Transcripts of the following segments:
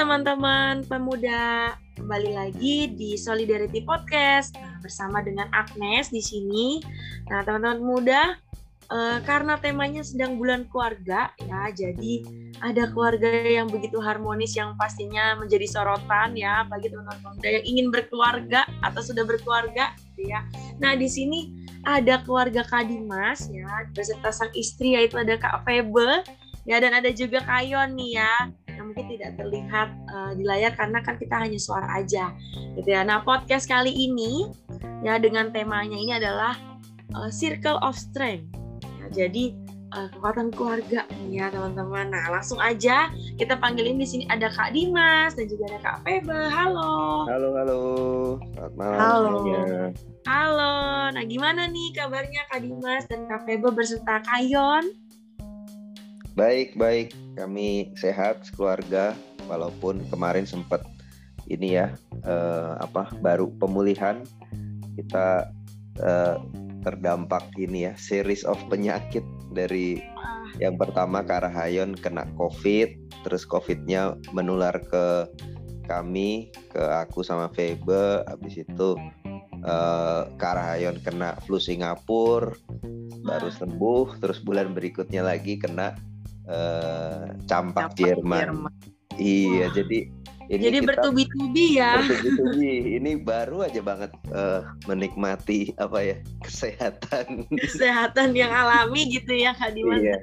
teman-teman pemuda, kembali lagi di Solidarity Podcast bersama dengan Agnes di sini. Nah, teman-teman pemuda, uh, karena temanya sedang bulan keluarga ya, jadi ada keluarga yang begitu harmonis yang pastinya menjadi sorotan ya bagi teman-teman pemuda yang ingin berkeluarga atau sudah berkeluarga gitu ya. Nah, di sini ada keluarga Kadimas ya beserta sang istri yaitu ada Kak Febe ya dan ada juga Kayon nih ya mungkin tidak terlihat uh, di layar karena kan kita hanya suara aja gitu ya. Nah podcast kali ini ya dengan temanya ini adalah uh, Circle of Strength. Ya, jadi uh, kekuatan keluarga nih ya teman-teman. Nah langsung aja kita panggilin di sini ada Kak Dimas dan juga ada Kak Febe. Halo. Halo halo. Selamat malam. Halo. Semuanya. Halo. Nah gimana nih kabarnya Kak Dimas dan Kak Febe berserta Kayon? Baik, baik. Kami sehat keluarga walaupun kemarin sempat ini ya eh, apa baru pemulihan. Kita eh, terdampak ini ya series of penyakit dari yang pertama Karahayon kena COVID, terus COVIDnya menular ke kami, ke aku sama Febe, habis itu eh, Karahayon kena flu Singapura, baru sembuh, terus bulan berikutnya lagi kena uh, campak, campak Jerman. Jerman. Iya, Wah. jadi ini jadi bertubi-tubi ya. Bertubi-tubi. Ini baru aja banget uh, menikmati apa ya kesehatan. Kesehatan yang alami gitu ya Kak Dimas iya.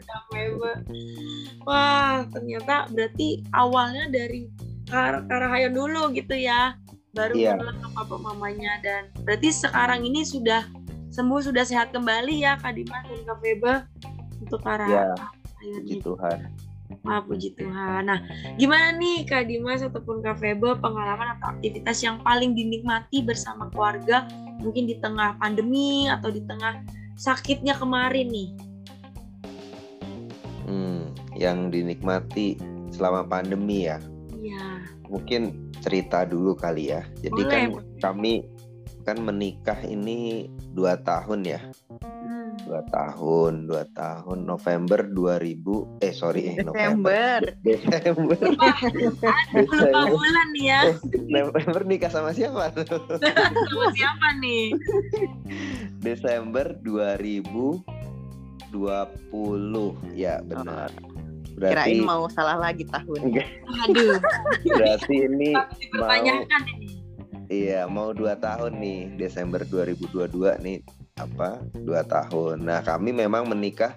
Wah ternyata berarti awalnya dari Kar Karahayon dulu gitu ya. Baru iya. ke papa mamanya dan berarti sekarang ini sudah sembuh sudah sehat kembali ya Kak Dimas dan Kak Febe untuk Karahayon. Iya puji Tuhan Wah, puji Tuhan. Nah, gimana nih Kak Dimas ataupun Kak Febe pengalaman atau aktivitas yang paling dinikmati bersama keluarga mungkin di tengah pandemi atau di tengah sakitnya kemarin nih? Hmm, yang dinikmati selama pandemi ya? Iya. Mungkin cerita dulu kali ya. Jadi Boleh. kan kami kan menikah ini dua tahun ya dua tahun dua tahun November 2000 eh sorry eh, Desember. Desember. Desember. bulan nih ya. November nikah sama siapa? Sama siapa nih? Desember 2020 ya benar. Berarti Kirain mau salah lagi tahun. Aduh. Berarti ini mau Iya, mau dua tahun nih Desember 2022 nih apa dua tahun. Nah kami memang menikah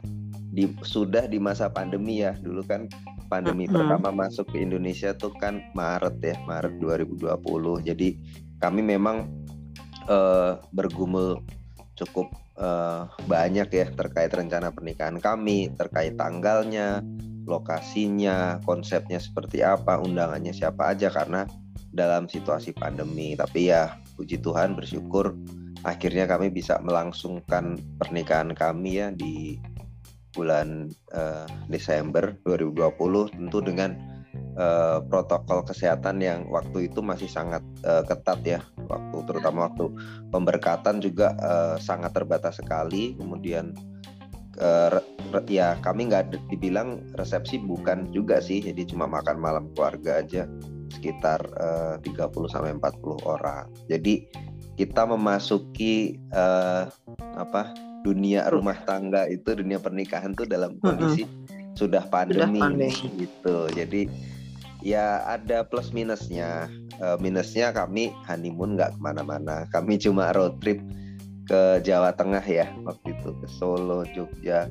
di sudah di masa pandemi ya dulu kan pandemi uh -huh. pertama masuk ke Indonesia tuh kan Maret ya Maret 2020. Jadi kami memang uh, bergumul cukup uh, banyak ya terkait rencana pernikahan kami, terkait tanggalnya, lokasinya, konsepnya seperti apa, undangannya siapa aja karena dalam situasi pandemi. Tapi ya puji Tuhan bersyukur akhirnya kami bisa melangsungkan pernikahan kami ya di bulan uh, Desember 2020 tentu dengan uh, protokol kesehatan yang waktu itu masih sangat uh, ketat ya. Waktu terutama waktu pemberkatan juga uh, sangat terbatas sekali. Kemudian uh, ya kami nggak dibilang resepsi bukan juga sih jadi cuma makan malam keluarga aja sekitar uh, 30 sampai 40 orang. Jadi kita memasuki uh, apa dunia rumah tangga itu dunia pernikahan tuh dalam kondisi -uh. sudah pandemi, sudah pandemi. gitu. Jadi ya ada plus minusnya. Uh, minusnya kami honeymoon nggak ke mana-mana. Kami cuma road trip ke Jawa Tengah ya waktu itu. Ke Solo Jogja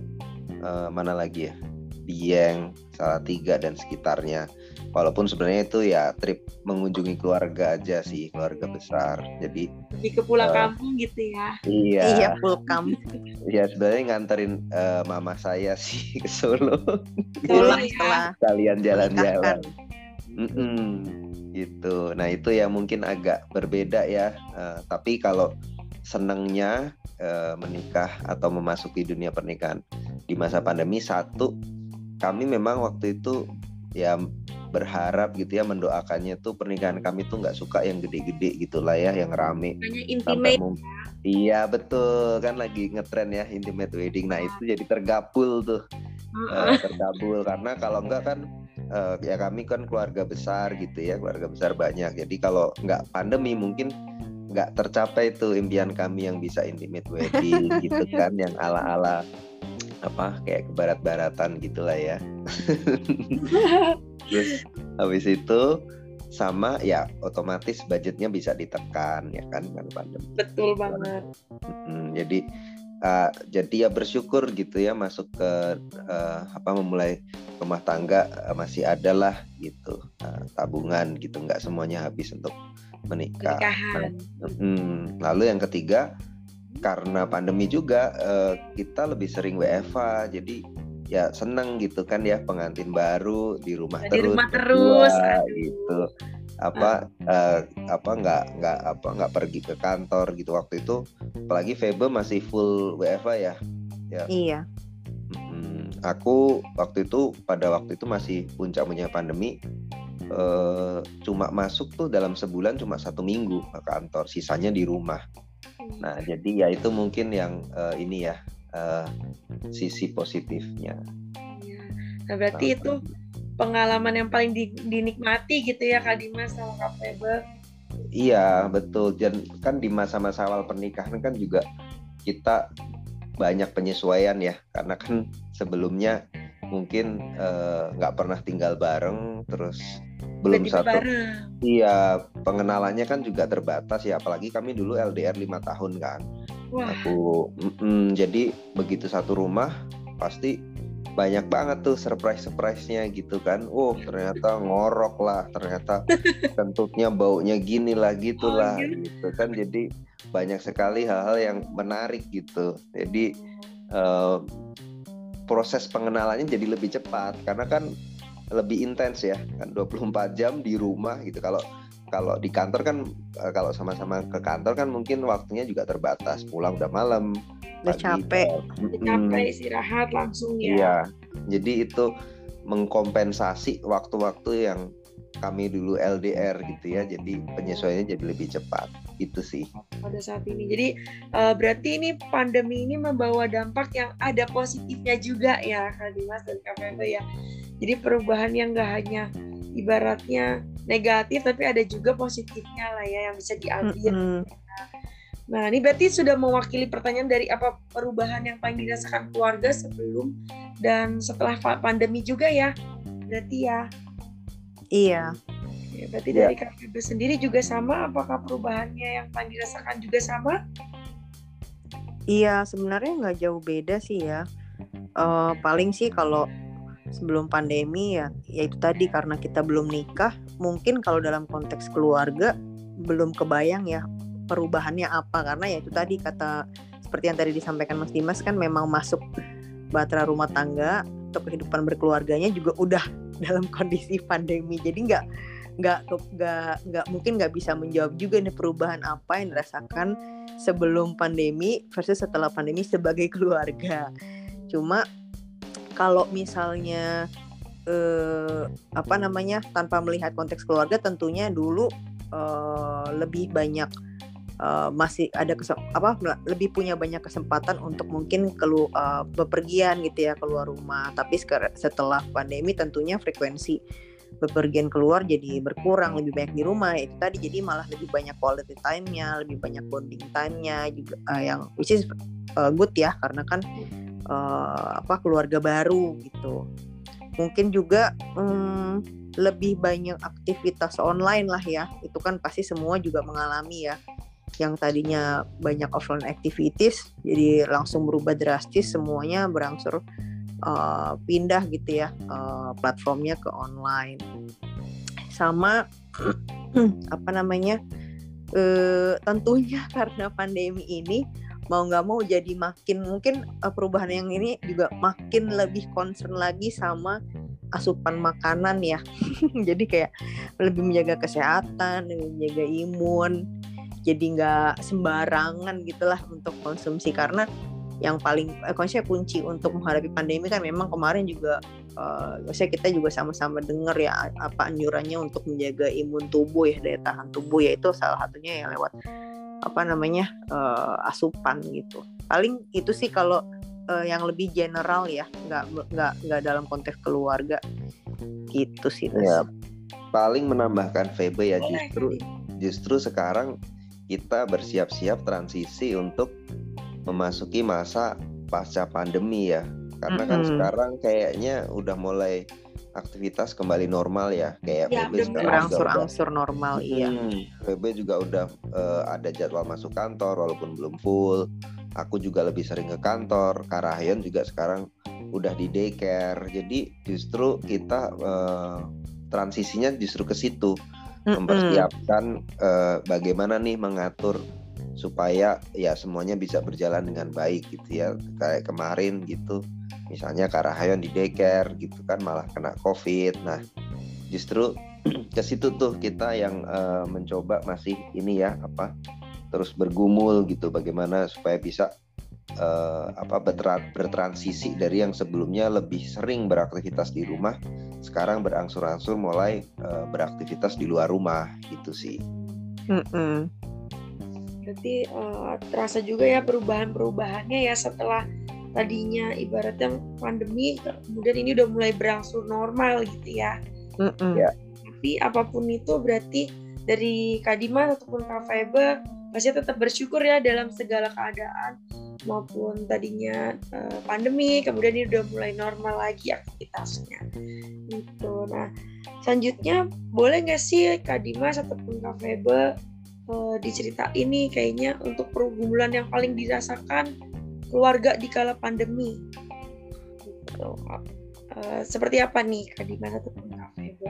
uh, mana lagi ya? Dieng Salatiga dan sekitarnya walaupun sebenarnya itu ya trip mengunjungi keluarga aja sih keluarga besar. Jadi lebih ke pulang uh, kampung gitu ya? iya. Iya pulang kampung. Ya sebenarnya nganterin uh, mama saya sih ke Solo. Pulang setelah kalian jalan-jalan. mm -mm, gitu. Nah itu ya mungkin agak berbeda ya. Uh, tapi kalau senangnya uh, menikah atau memasuki dunia pernikahan di masa pandemi satu kami memang waktu itu ya berharap gitu ya mendoakannya tuh pernikahan kami tuh nggak suka yang gede-gede gitulah ya yang rame. Intimate ya. iya betul. Kan lagi ngetren ya intimate wedding. Nah itu jadi tergabul tuh. Uh, tergabul. Karena kalau enggak kan uh, ya kami kan keluarga besar gitu ya keluarga besar banyak. Jadi kalau nggak pandemi mungkin nggak tercapai itu impian kami yang bisa intimate wedding gitu kan yang ala ala apa kayak ke barat-baratan gitulah ya terus habis itu sama ya otomatis budgetnya bisa ditekan ya kan kan pandemi. Betul banget. Hmm, jadi uh, jadi ya bersyukur gitu ya masuk ke uh, apa memulai rumah tangga uh, masih ada lah gitu. Uh, tabungan gitu nggak semuanya habis untuk menikah. Hmm, lalu yang ketiga karena pandemi juga uh, kita lebih sering WFA jadi ya seneng gitu kan ya pengantin baru di rumah di terus rumah terus gitu. Apa uh, apa nggak nggak apa nggak pergi ke kantor gitu. Waktu itu apalagi Febe masih full WFA ya. Ya. Iya. Hmm, aku waktu itu pada waktu itu masih puncak-puncaknya pandemi uh, cuma masuk tuh dalam sebulan cuma satu minggu ke kantor sisanya di rumah. Nah jadi ya itu mungkin yang uh, ini ya uh, sisi positifnya. Nah berarti nah, itu pengalaman yang paling di, dinikmati gitu ya Kak Dimas sama Kak Febe. Iya betul. Dan kan di masa-masa awal pernikahan kan juga kita banyak penyesuaian ya. Karena kan sebelumnya mungkin eh, nggak uh, pernah tinggal bareng terus belum satu bareng. iya pengenalannya kan juga terbatas ya apalagi kami dulu LDR lima tahun kan Wah. aku mm -mm, jadi begitu satu rumah pasti banyak banget tuh surprise surprise-nya gitu kan. Oh ternyata ngorok lah, ternyata kentutnya baunya gini lah gitulah oh, gitu kan. Jadi banyak sekali hal-hal yang menarik gitu. Jadi uh, proses pengenalannya jadi lebih cepat karena kan lebih intens ya kan? 24 jam di rumah gitu. Kalau kalau di kantor kan eh, kalau sama-sama ke kantor kan mungkin waktunya juga terbatas. Pulang udah malam udah capek. Udah capek istirahat langsung ya. Iya. Jadi itu mengkompensasi waktu-waktu yang kami dulu LDR gitu ya. Jadi penyesuaiannya jadi lebih cepat itu sih pada saat ini jadi uh, berarti ini pandemi ini membawa dampak yang ada positifnya juga ya Kak Dimas dan Kak ya jadi perubahan yang gak hanya ibaratnya negatif tapi ada juga positifnya lah ya yang bisa diambil mm -hmm. Nah, ini berarti sudah mewakili pertanyaan dari apa perubahan yang paling dirasakan keluarga sebelum dan setelah pandemi juga ya. Berarti ya. Iya. Ya, berarti ya. dari KPB sendiri juga sama apakah perubahannya yang paling dirasakan juga sama? Iya, sebenarnya nggak jauh beda sih ya. Uh, paling sih kalau sebelum pandemi ya, yaitu tadi karena kita belum nikah, mungkin kalau dalam konteks keluarga belum kebayang ya perubahannya apa karena ya itu tadi kata seperti yang tadi disampaikan Mas Dimas kan memang masuk batra rumah tangga atau kehidupan berkeluarganya juga udah dalam kondisi pandemi jadi nggak nggak nggak nggak mungkin nggak bisa menjawab juga nih perubahan apa yang dirasakan sebelum pandemi versus setelah pandemi sebagai keluarga. Cuma kalau misalnya eh, apa namanya tanpa melihat konteks keluarga tentunya dulu eh, lebih banyak uh, masih ada apa lebih punya banyak kesempatan untuk mungkin kelu uh, bepergian gitu ya keluar rumah. Tapi setelah pandemi tentunya frekuensi bepergian keluar jadi berkurang lebih banyak di rumah. Itu tadi jadi malah lebih banyak quality time-nya lebih banyak bonding time-nya juga uh, yang which is uh, good ya karena kan uh, apa keluarga baru gitu. Mungkin juga um, lebih banyak aktivitas online lah ya. Itu kan pasti semua juga mengalami ya. Yang tadinya banyak offline activities jadi langsung berubah drastis semuanya berangsur uh, pindah gitu ya uh, platformnya ke online. Sama apa namanya uh, tentunya karena pandemi ini mau nggak mau jadi makin mungkin uh, perubahan yang ini juga makin lebih concern lagi sama asupan makanan ya. Jadi kayak lebih menjaga kesehatan lebih menjaga imun jadi nggak sembarangan gitulah untuk konsumsi. Karena yang paling eh, konsep kunci untuk menghadapi pandemi kan memang kemarin juga uh, kita juga sama-sama dengar ya apa anjurannya untuk menjaga imun tubuh ya daya tahan tubuh ya itu salah satunya yang lewat apa namanya uh, asupan gitu. Paling itu sih kalau uh, yang lebih general ya nggak nggak nggak dalam konteks keluarga gitu sih ya paling menambahkan Febe ya justru justru sekarang kita bersiap-siap transisi untuk memasuki masa pasca pandemi ya. Karena kan mm -hmm. sekarang kayaknya udah mulai aktivitas kembali normal ya. Kayak ya, PB sekarang berangsur-angsur normal hmm, iya. PB juga udah uh, ada jadwal masuk kantor walaupun belum full. Aku juga lebih sering ke kantor. Karahyon juga sekarang udah di daycare. Jadi justru kita uh, transisinya justru ke situ. Mempersiapkan uh, bagaimana nih mengatur supaya ya semuanya bisa berjalan dengan baik gitu ya kayak kemarin gitu misalnya Karahayon di daycare gitu kan malah kena covid nah justru ke situ tuh kita yang uh, mencoba masih ini ya apa terus bergumul gitu bagaimana supaya bisa uh, apa bertransisi dari yang sebelumnya lebih sering beraktivitas di rumah sekarang berangsur-angsur mulai uh, beraktivitas di luar rumah gitu sih. Mm -mm. Berarti uh, terasa juga ya perubahan-perubahannya ya setelah tadinya ibaratnya pandemi kemudian ini udah mulai berangsur normal gitu ya. Mm -mm. ya. Tapi apa pun itu berarti dari Kadima ataupun Kak Faber pasti tetap bersyukur ya dalam segala keadaan maupun tadinya uh, pandemi kemudian ini udah mulai normal lagi aktivitasnya gitu nah selanjutnya boleh nggak sih Kak Dimas ataupun Kak Febe uh, diceritain ini kayaknya untuk pergumulan yang paling dirasakan keluarga di kala pandemi. Gitu. Uh, seperti apa nih Kak ataupun Kak Febe?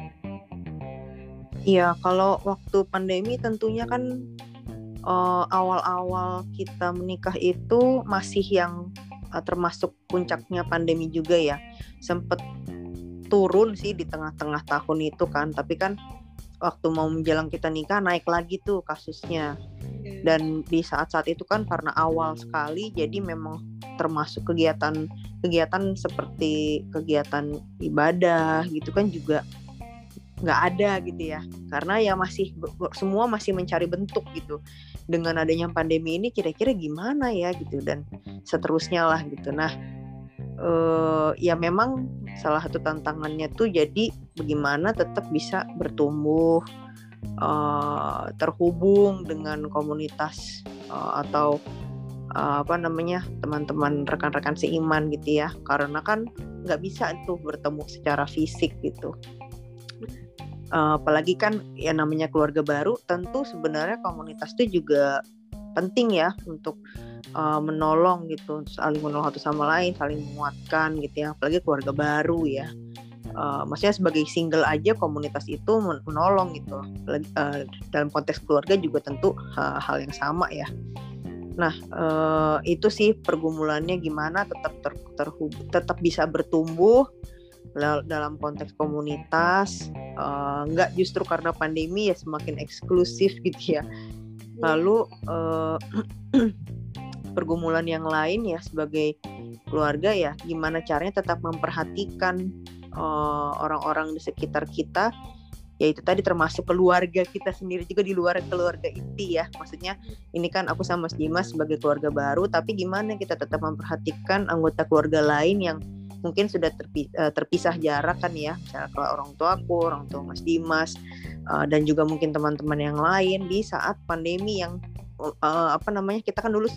Iya, kalau waktu pandemi tentunya kan awal awal-awal kita menikah itu masih yang uh, termasuk puncaknya pandemi juga ya. Sempet turun sih di tengah-tengah tahun itu kan, tapi kan waktu mau menjelang kita nikah naik lagi tuh kasusnya. Iya. dan di saat-saat itu kan karena awal sekali jadi memang termasuk kegiatan kegiatan seperti kegiatan ibadah gitu kan juga nggak ada gitu ya. Karena ya masih semua masih mencari bentuk gitu. Dengan adanya pandemi ini kira-kira gimana ya gitu dan seterusnya lah gitu. Nah uh, ya memang salah satu tantangannya tuh jadi bagaimana tetap bisa bertumbuh uh, terhubung dengan komunitas uh, atau uh, apa namanya teman-teman rekan-rekan seiman gitu ya. Karena kan nggak bisa tuh bertemu secara fisik gitu. Uh, apalagi kan ya namanya keluarga baru tentu sebenarnya komunitas itu juga penting ya untuk uh, menolong gitu saling menolong satu sama lain saling menguatkan gitu ya. Apalagi keluarga baru ya uh, maksudnya sebagai single aja komunitas itu menolong gitu. Uh, dalam konteks keluarga juga tentu uh, hal yang sama ya. Nah uh, itu sih pergumulannya gimana tetap ter, terhub, tetap bisa bertumbuh dalam konteks komunitas. Uh, nggak justru karena pandemi ya semakin eksklusif gitu ya. Lalu uh, pergumulan yang lain ya sebagai keluarga ya gimana caranya tetap memperhatikan uh, orang-orang di sekitar kita ya itu tadi termasuk keluarga kita sendiri juga di luar keluarga inti ya. Maksudnya ini kan aku sama Mas Dimas sebagai keluarga baru tapi gimana kita tetap memperhatikan anggota keluarga lain yang mungkin sudah terpisah, terpisah jarak kan ya. Misalnya kalau orang tua aku orang tua Mas Dimas uh, dan juga mungkin teman-teman yang lain di saat pandemi yang uh, apa namanya kita kan dulu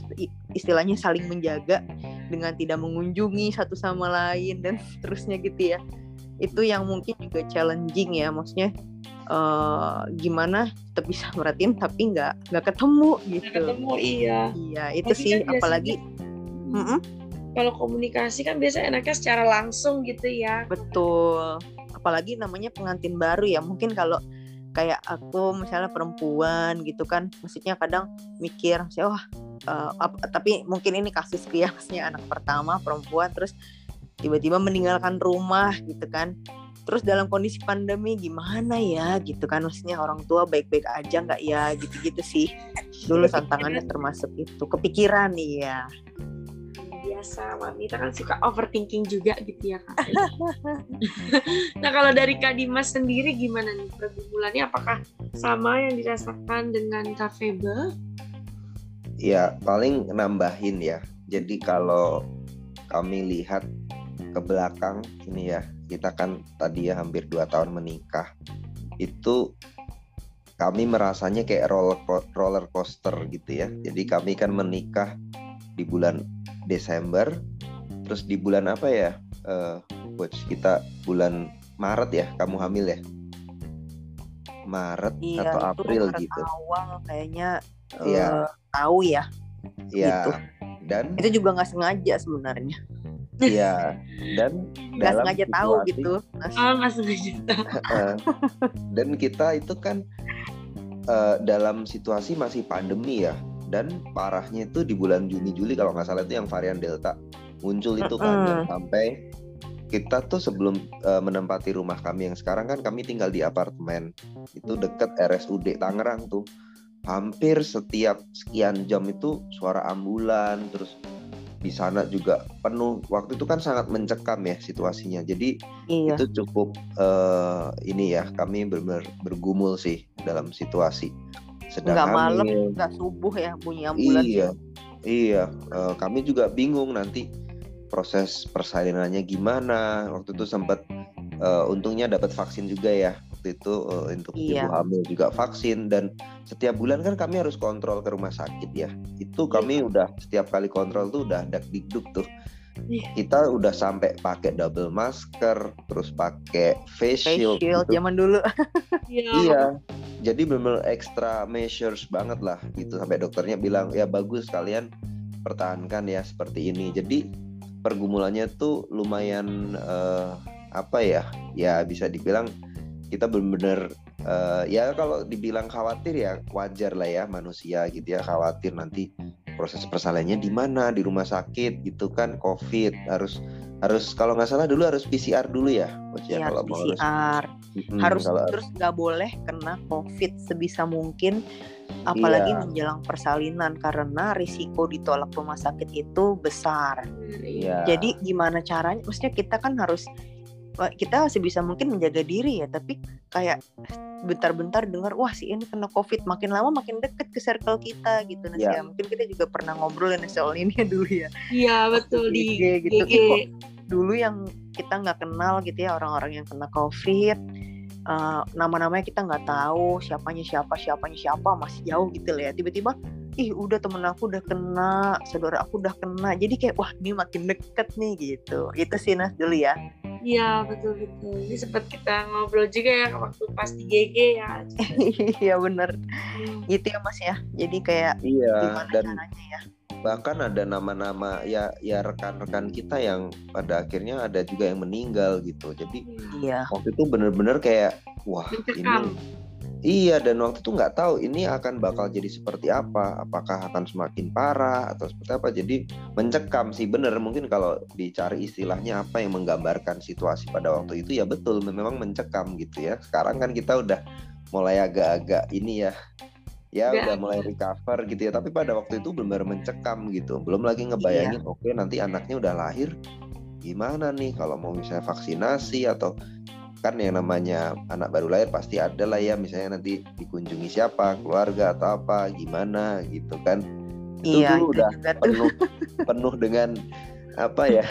istilahnya saling menjaga dengan tidak mengunjungi satu sama lain dan seterusnya gitu ya itu yang mungkin juga challenging ya maksudnya uh, gimana kita bisa merhatiin tapi nggak nggak ketemu gitu. gak ketemu iya. Iya itu Lagi sih kan apalagi mm -mm. kalau komunikasi kan biasa enaknya secara langsung gitu ya. Betul. Apalagi namanya pengantin baru ya mungkin kalau kayak aku misalnya perempuan gitu kan maksudnya kadang mikir wah uh, tapi mungkin ini kasus kiasnya anak pertama perempuan terus tiba-tiba meninggalkan rumah gitu kan terus dalam kondisi pandemi gimana ya gitu kan maksudnya orang tua baik-baik aja nggak ya gitu-gitu sih dulu tantangannya termasuk itu kepikiran nih ya biasa wanita kan suka overthinking juga gitu ya kak. nah kalau dari Kak Dimas sendiri gimana nih pergumulannya? Apakah sama yang dirasakan dengan Kak Febe? Ya paling nambahin ya. Jadi kalau kami lihat ke belakang ini ya kita kan tadi ya hampir dua tahun menikah. Itu kami merasanya kayak roller roller coaster gitu ya. Jadi kami kan menikah di bulan Desember. Terus di bulan apa ya? Uh, coach kita bulan Maret ya kamu hamil ya? Maret iya, atau April Maret gitu. awal kayaknya Iya. uh, tahu ya Iya. Gitu. Dan itu juga nggak sengaja sebenarnya iya. Dan nggak dalam sengaja tahu situasi- gitu Nas. Oh, nggak sengaja. Dan kita itu kan eh, dalam situasi masih pandemi ya dan parahnya itu di bulan Juni Juli kalau nggak salah itu yang varian Delta muncul itu kan yang sampai kita tuh sebelum eh, menempati rumah kami yang sekarang kan kami tinggal di apartemen. Itu deket RSUD Tangerang tuh. Hampir setiap sekian jam itu suara ambulan terus di sana juga penuh. Waktu itu kan sangat mencekam ya situasinya. Jadi iya. itu cukup eh, ini ya kami benar bergumul sih dalam situasi. Sedang nggak malam nggak subuh ya bunyi ambulans iya iya. Eh, kami juga bingung nanti proses persalinannya gimana. Waktu itu sempat eh, untungnya dapat vaksin juga ya waktu itu eh, untuk Iya. ibu hamil juga vaksin dan setiap bulan kan kami harus kontrol ke rumah sakit ya itu kami udah setiap kali kontrol tuh udah dak dikduk tuh Iya. kita udah sampai pakai double masker terus pakai face face shield, shield gitu. zaman dulu Iya. Iya, jadi benar extra measures banget lah gitu sampai dokternya bilang ya bagus kalian pertahankan ya seperti ini. Jadi pergumulannya tuh lumayan eh, apa ya? Ya bisa dibilang kita benar-benar eh, ya kalau dibilang khawatir ya wajar lah ya manusia gitu ya khawatir nanti proses persalinannya di mana di rumah sakit gitu kan covid harus harus kalau nggak salah dulu harus PCR dulu ya Coach ya Iya, kalau mau harus PCR Mm, harus kalau- terus nggak boleh kena covid sebisa mungkin apalagi Iya. menjelang persalinan karena risiko ditolak rumah sakit itu besar Iya. jadi gimana caranya maksudnya kita kan harus kita sebisa mungkin menjaga diri ya tapi kayak bentar-bentar dengar wah si ini kena covid. Makin lama makin deket ke circle kita gitu. Nah Iya. ya. mungkin kita juga pernah ngobrol ya soal ini ya dulu ya. Iya, betul di GG gitu. Ih, kok dulu yang kita nggak kenal gitu ya orang-orang yang kena covid eh, nama-namanya kita nggak tahu siapanya siapa siapanya siapa masih jauh gitu lah ya. Tiba-tiba ih udah temen aku udah kena saudara aku udah kena. Jadi kayak wah ini makin deket nih gitu. Itu sih Nas dulu ya Iya, betul betul. Ini sempat kita ngobrol juga ya waktu pas di GG ya. iya bener Hmm. gitu ya Mas ya jadi kayak Iya, gimana dan caranya ya bahkan ada nama-nama ya ya rekan-rekan kita yang pada akhirnya ada juga yang meninggal gitu. Jadi iya waktu itu bener-bener kayak wah Mencekam. ini iya dan waktu itu nggak tahu ini akan bakal jadi seperti apa. Apakah akan semakin parah atau seperti apa. Jadi mencekam sih bener. Mungkin kalau dicari istilahnya apa yang menggambarkan situasi pada waktu itu ya betul. Memang mencekam gitu ya. Sekarang kan kita udah mulai agak-agak ini ya. Ya Udah udah mulai recover gitu ya. Tapi pada waktu itu benar mencekam gitu. Belum lagi ngebayangin oke nanti anaknya udah lahir gimana nih? Kalau mau misalnya vaksinasi atau kan yang namanya anak baru lahir pasti ada lah ya misalnya nanti dikunjungi siapa keluarga atau apa gimana gitu kan. Itu iya dulu itu udah juga tuh. penuh penuh dengan apa ya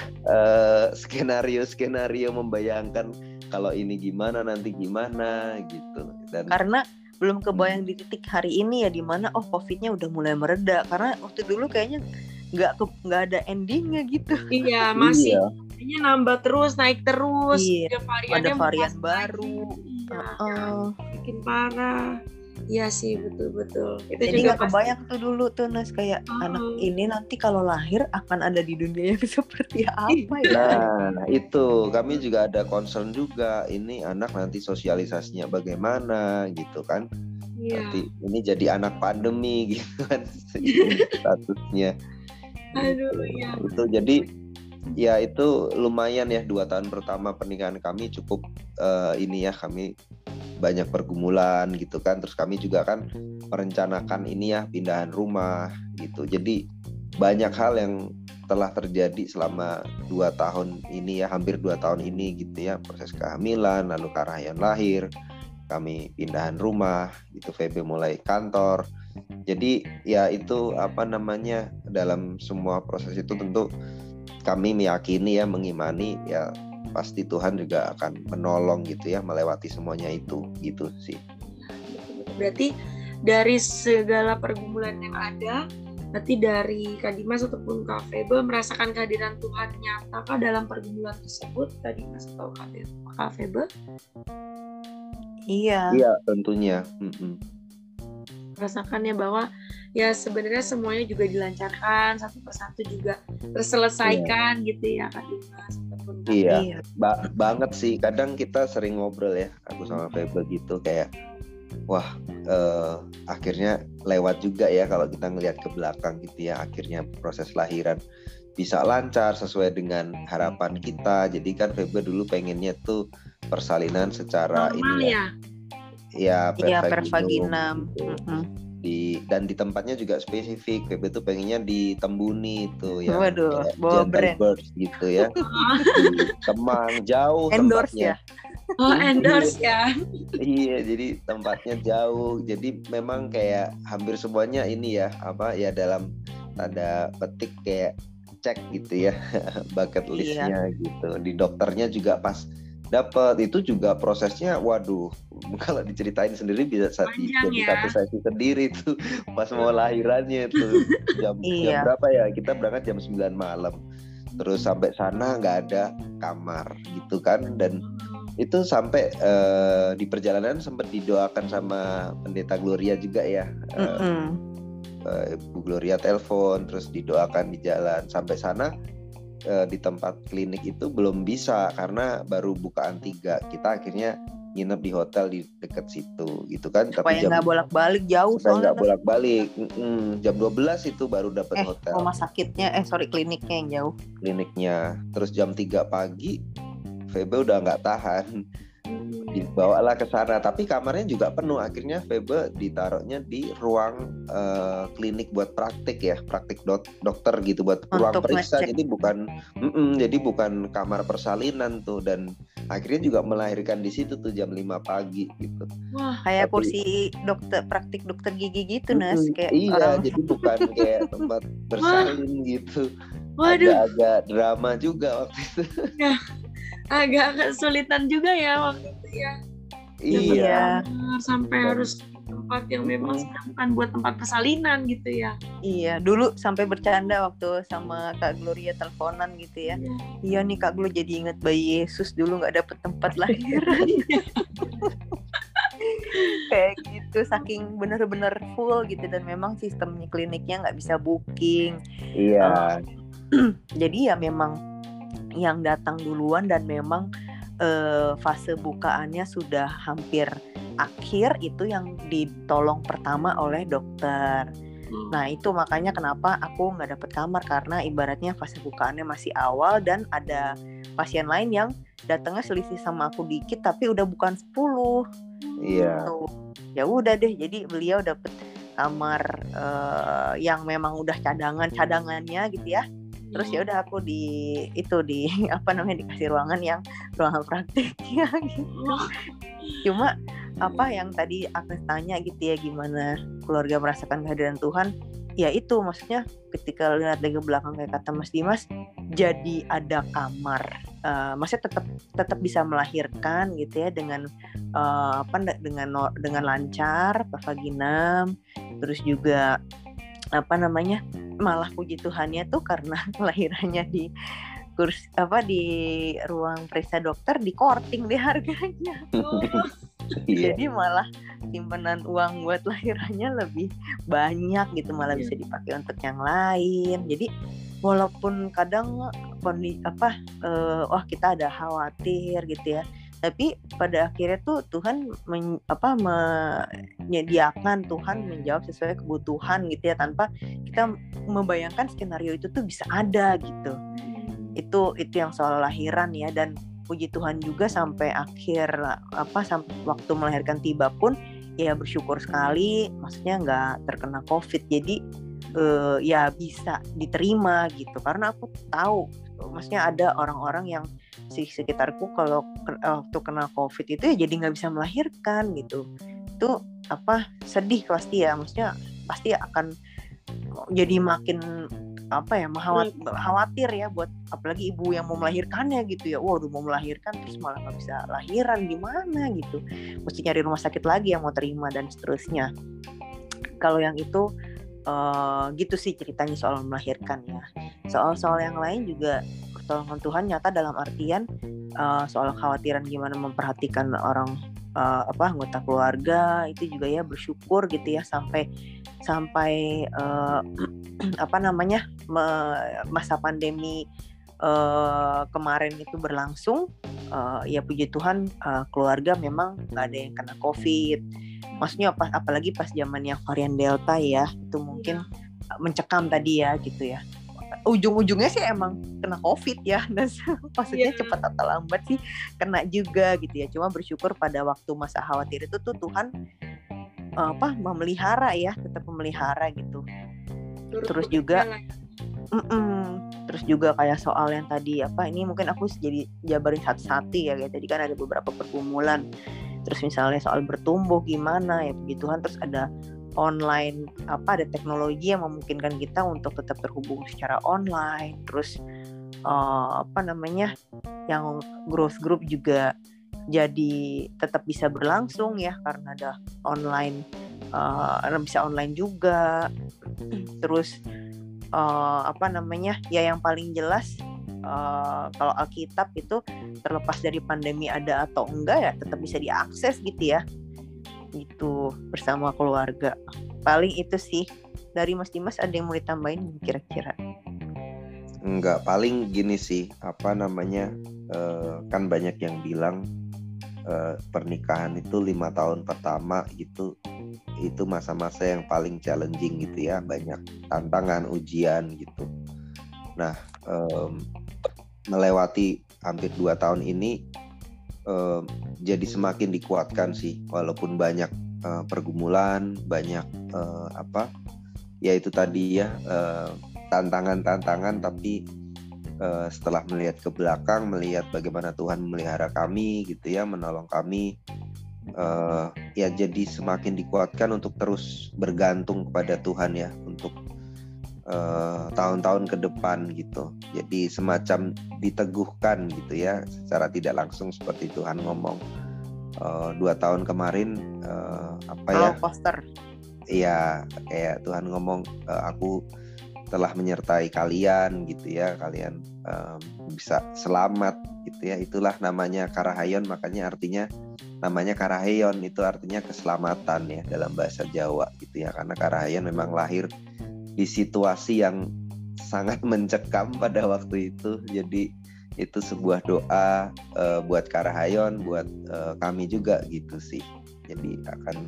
skenario skenario membayangkan kalau ini gimana nanti gimana gitu. Dan karena belum kebayang di titik hari ini ya di mana oh covidnya udah mulai mereda karena waktu dulu kayaknya nggak ke- nggak ada endingnya gitu. Iya, masih Iya. Kayaknya nambah terus, naik terus. Iya, Ada variannya ada varian baru. Iya, Heeh. bikin parah. Iya sih, betul-betul. Itu jadi juga pasti- kebayang tuh dulu tuh Nas kayak Oh. anak ini nanti kalau lahir akan ada di dunia yang seperti apa ya Nah, itu kami juga ada concern juga. Ini anak nanti sosialisasinya bagaimana gitu kan? Iya. Nanti ini jadi anak pandemi gitu kan statusnya. Aduh, iya. Itu jadi ya itu lumayan ya dua tahun pertama pernikahan kami cukup eh, ini ya kami banyak pergumulan gitu kan. Terus kami juga kan merencanakan ini ya pindahan rumah gitu. Jadi banyak hal yang telah terjadi selama dua tahun ini ya hampir dua tahun ini gitu ya proses kehamilan lalu Karayan lahir kami pindahan rumah gitu VB mulai kantor jadi ya itu apa namanya dalam semua proses itu tentu kami meyakini ya mengimani ya pasti Tuhan juga akan menolong gitu ya melewati semuanya itu gitu sih. Berarti dari segala pergumulan yang ada, berarti dari Kak Dimas ataupun Kak Febe merasakan kehadiran Tuhan nyata kah dalam pergumulan tersebut? Kak Dimas atau Kak Febe? Iya. Iya tentunya. Mm -mm. Rasakannya bahwa ya sebenarnya semuanya juga dilancarkan satu persatu juga terselesaikan yeah. gitu ya Kak Dimas. Iya, iya. Ba banget sih. Kadang kita sering ngobrol ya, aku sama Febe gitu kayak, wah eh, akhirnya lewat juga ya kalau kita ngelihat ke belakang gitu ya. Akhirnya proses lahiran bisa lancar sesuai dengan harapan kita. Jadi kan Febe dulu pengennya tuh persalinan secara Normal ini ya. Ya, ya. Gitu. Mm -hmm di dan di tempatnya juga spesifik Febe tuh pengennya di Tembuni itu ya Waduh, bawa brand birds gitu ya di Kemang jauh endorse tempatnya. ya oh endorse ya iya jadi tempatnya jauh jadi memang kayak hampir semuanya ini ya apa ya dalam tanda petik kayak cek gitu ya bucket iya. listnya iya. gitu di dokternya juga pas dapat itu juga prosesnya waduh kalau diceritain sendiri bisa satu jadi ya. satu sesi sendiri tuh pas mau lahirannya itu jam, iya. jam berapa ya? Kita berangkat jam 9 malam. Terus sampai sana nggak ada kamar gitu kan. Dan itu sampai uh, di perjalanan sempat didoakan sama pendeta Gloria juga ya. Mm -hmm. uh, Bu Gloria telepon terus didoakan di jalan. Sampai sana uh, di tempat klinik itu belum bisa karena baru bukaan tiga. Kita akhirnya nginep di hotel di dekat situ gitu kan. Supaya nggak bolak-balik jauh supaya nggak bolak-balik. Mm, jam 12 itu baru dapat eh, hotel. rumah sakitnya eh sorry kliniknya yang jauh. Kliniknya. Terus jam 3 pagi Febe udah nggak tahan dibawalah ke sana. Tapi kamarnya juga penuh. Akhirnya Febe ditaruhnya di ruang uh, klinik buat praktik ya. Praktik dok dokter gitu buat Untuk ruang periksa. ngecek. jadi bukan mm -mm, jadi bukan kamar persalinan tuh. Dan akhirnya juga melahirkan di situ tuh jam 5 pagi gitu. Wah kayak tapi, kursi dokter praktik dokter gigi gitu nas. Mm, kayak iya orang... jadi bukan kayak tempat bersalin gitu. Agak-agak drama juga waktu itu. Ya agak kesulitan juga ya waktu itu ya. Iya. Sampai Dan, harus tempat yang memang bukan buat tempat persalinan gitu ya. Iya, dulu sampai bercanda waktu sama Kak Gloria teleponan gitu ya. Iya, iya nih Kak Glo jadi inget bayi Yesus dulu nggak dapet tempat lahir. kayak gitu saking bener-bener full gitu dan memang sistemnya kliniknya nggak bisa booking. Iya. Uh, jadi ya memang yang datang duluan dan memang uh, fase bukaannya sudah hampir akhir itu yang ditolong pertama oleh dokter. Hmm. Nah itu makanya kenapa aku nggak dapet kamar karena ibaratnya fase bukaannya masih awal dan ada pasien lain yang datangnya selisih sama aku dikit tapi udah bukan 10 Iya. Gitu. Ya udah deh jadi beliau dapet kamar uh, yang memang udah cadangan cadangannya gitu ya terus ya udah aku di itu di apa namanya dikasih ruangan yang ruangan praktiknya gitu. Cuma apa yang tadi aku tanya gitu ya gimana keluarga merasakan kehadiran Tuhan? Ya itu maksudnya ketika lihat dari belakang kayak kata Mas Dimas jadi ada kamar. Uh, maksudnya tetap tetap bisa melahirkan gitu ya dengan uh, apa dengan dengan lancar vagina terus juga apa namanya malah puji Tuhannya tuh karena kelahirannya di kurs apa di ruang periksa dokter di korting deh harganya. Iya. Jadi malah simpanan uang buat lahirannya lebih banyak gitu malah bisa iya. dipakai untuk yang lain. Jadi walaupun kadang kondisi apa uh, wah kita ada khawatir gitu ya tapi pada akhirnya tuh Tuhan men, apa menyediakan Tuhan menjawab sesuai kebutuhan gitu ya tanpa kita membayangkan skenario itu tuh bisa ada gitu. Itu itu yang soal lahiran ya dan puji Tuhan juga sampai akhir apa sampai waktu melahirkan tiba pun ya bersyukur sekali maksudnya nggak terkena covid. Jadi uh, ya bisa diterima gitu. Karena aku tahu maksudnya ada orang-orang yang di sekitarku kalau waktu kena covid itu ya jadi nggak bisa melahirkan gitu. Itu apa sedih pasti ya. Maksudnya pasti akan jadi makin apa ya khawatir ya buat apalagi ibu yang mau melahirkannya gitu ya. Waduh mau melahirkan terus malah nggak bisa lahiran gimana gitu. Mesti nyari rumah sakit lagi yang mau terima dan seterusnya. Kalau yang itu uh, gitu sih ceritanya soal melahirkan ya. Soal-soal yang lain juga pertolongan Tuhan nyata dalam artian uh, soal khawatiran gimana memperhatikan orang uh, apa anggota keluarga itu juga ya bersyukur gitu ya sampai sampai uh, apa namanya me, masa pandemi uh, kemarin itu berlangsung uh, ya puji Tuhan uh, keluarga memang nggak ada yang kena COVID maksudnya apa apalagi pas zamannya varian Delta ya itu mungkin iya. mencekam tadi ya gitu ya. Ujung-ujungnya sih emang kena covid ya dan maksudnya yeah. cepat atau lambat sih kena juga gitu ya. Cuma bersyukur pada waktu masa khawatir itu tuh Tuhan apa memelihara ya tetap memelihara gitu. Terus juga mm -mm, terus juga kayak soal yang tadi apa ini mungkin aku jadi jabarin satu-satu ya kayak tadi kan ada beberapa pergumulan terus misalnya soal bertumbuh gimana ya puji Tuhan terus ada online apa ada teknologi yang memungkinkan kita untuk tetap terhubung secara online. Terus uh, apa namanya yang growth group juga jadi tetap bisa berlangsung ya karena ada online uh, bisa online juga. Terus uh, apa namanya ya yang paling jelas uh, kalau Alkitab itu terlepas dari pandemi ada atau enggak ya tetap bisa diakses gitu ya. Itu bersama keluarga. Paling itu sih dari Mas Dimas ada yang mau ditambahin kira-kira? Enggak paling gini sih apa namanya uh, kan banyak yang bilang uh, pernikahan itu lima tahun pertama gitu itu masa-masa yang paling challenging gitu ya banyak tantangan ujian gitu. Nah um, melewati hampir dua tahun ini um, jadi semakin dikuatkan sih walaupun banyak uh, pergumulan banyak uh, apa ya itu tadi ya tantangan-tantangan uh, tapi uh, setelah melihat ke belakang melihat bagaimana Tuhan memelihara kami gitu ya menolong kami uh, ya jadi semakin dikuatkan untuk terus bergantung kepada Tuhan ya untuk tahun-tahun uh, ke depan gitu. Jadi semacam diteguhkan gitu ya secara tidak langsung seperti Tuhan ngomong. Uh, dua tahun kemarin uh, apa ya? Poster. Iya kayak Tuhan ngomong uh, aku telah menyertai kalian gitu ya kalian um, bisa selamat gitu ya. Itulah namanya karahayon makanya artinya namanya karahayon itu artinya keselamatan ya dalam bahasa Jawa gitu ya. Karena karahayon memang lahir di situasi yang sangat mencekam pada waktu itu. Jadi itu sebuah doa uh, buat karahayon buat uh, kami juga gitu sih. Jadi akan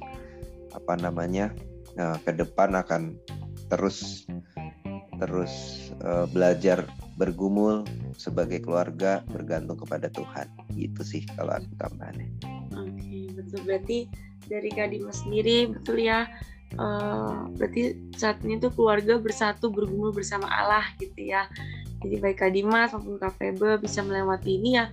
apa namanya uh, ke depan akan terus terus uh, belajar bergumul sebagai keluarga bergantung kepada Tuhan. Gitu sih kalau aku tambahannya. Oke betul. Berarti dari Kak Dimas sendiri betul ya uh, berarti saat ini tuh keluarga bersatu bergumul bersama Allah gitu ya. Jadi baik Kak Dimas maupun Kak Febe bisa melewati ini ya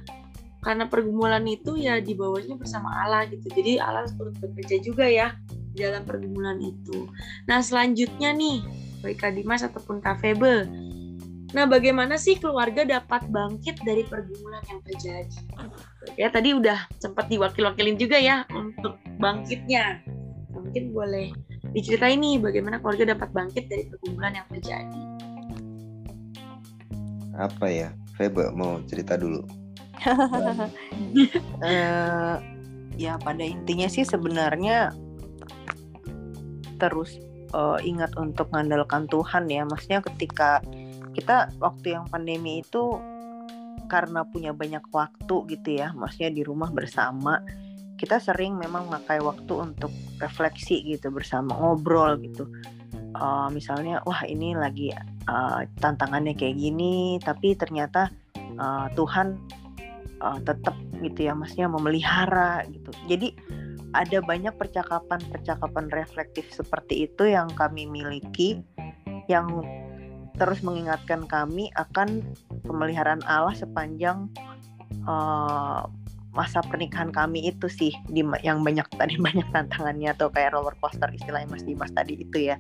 karena pergumulan itu ya di bawahnya bersama Allah gitu. Jadi Allah turut bekerja juga ya dalam pergumulan itu. Nah selanjutnya nih baik Kak Dimas ataupun Kak Febe. Nah, bagaimana sih keluarga dapat bangkit dari pergumulan yang terjadi? Ya, tadi udah sempat diwakil-wakilin juga ya untuk bangkitnya. Mungkin boleh diceritain nih bagaimana keluarga dapat bangkit dari pergumulan yang terjadi. Apa ya? Febe mau cerita dulu. uh, ya pada intinya sih sebenarnya terus uh, ingat untuk mengandalkan Tuhan ya maksudnya ketika kita waktu yang pandemi itu karena punya banyak waktu gitu ya maksudnya di rumah bersama kita sering memang memakai waktu untuk refleksi gitu bersama ngobrol gitu. Uh, misalnya wah ini lagi uh, tantangannya kayak gini tapi ternyata uh, Tuhan uh, tetap gitu ya maksudnya memelihara gitu. Jadi ada banyak percakapan-percakapan reflektif seperti itu yang kami miliki yang terus mengingatkan kami akan pemeliharaan Allah sepanjang uh, masa pernikahan kami itu sih di yang banyak tadi banyak tantangannya atau kayak roller coaster istilahnya Mas Dimas tadi itu ya.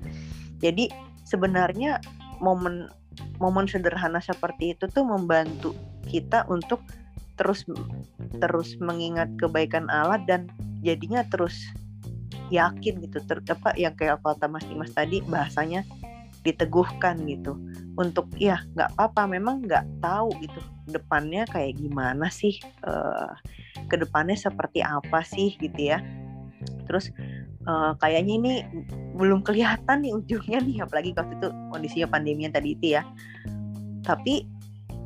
Jadi sebenarnya momen momen sederhana seperti itu tuh membantu kita untuk terus terus mengingat kebaikan Allah dan jadinya terus yakin gitu ter, apa yang kayak kata Mas Dimas tadi bahasanya diteguhkan gitu untuk ya nggak apa-apa memang nggak tahu gitu depannya kayak gimana sih? Uh, ke depannya seperti apa sih gitu ya. Terus uh, kayaknya ini belum kelihatan nih ujungnya nih apalagi waktu itu kondisinya pandemi yang tadi itu ya. Tapi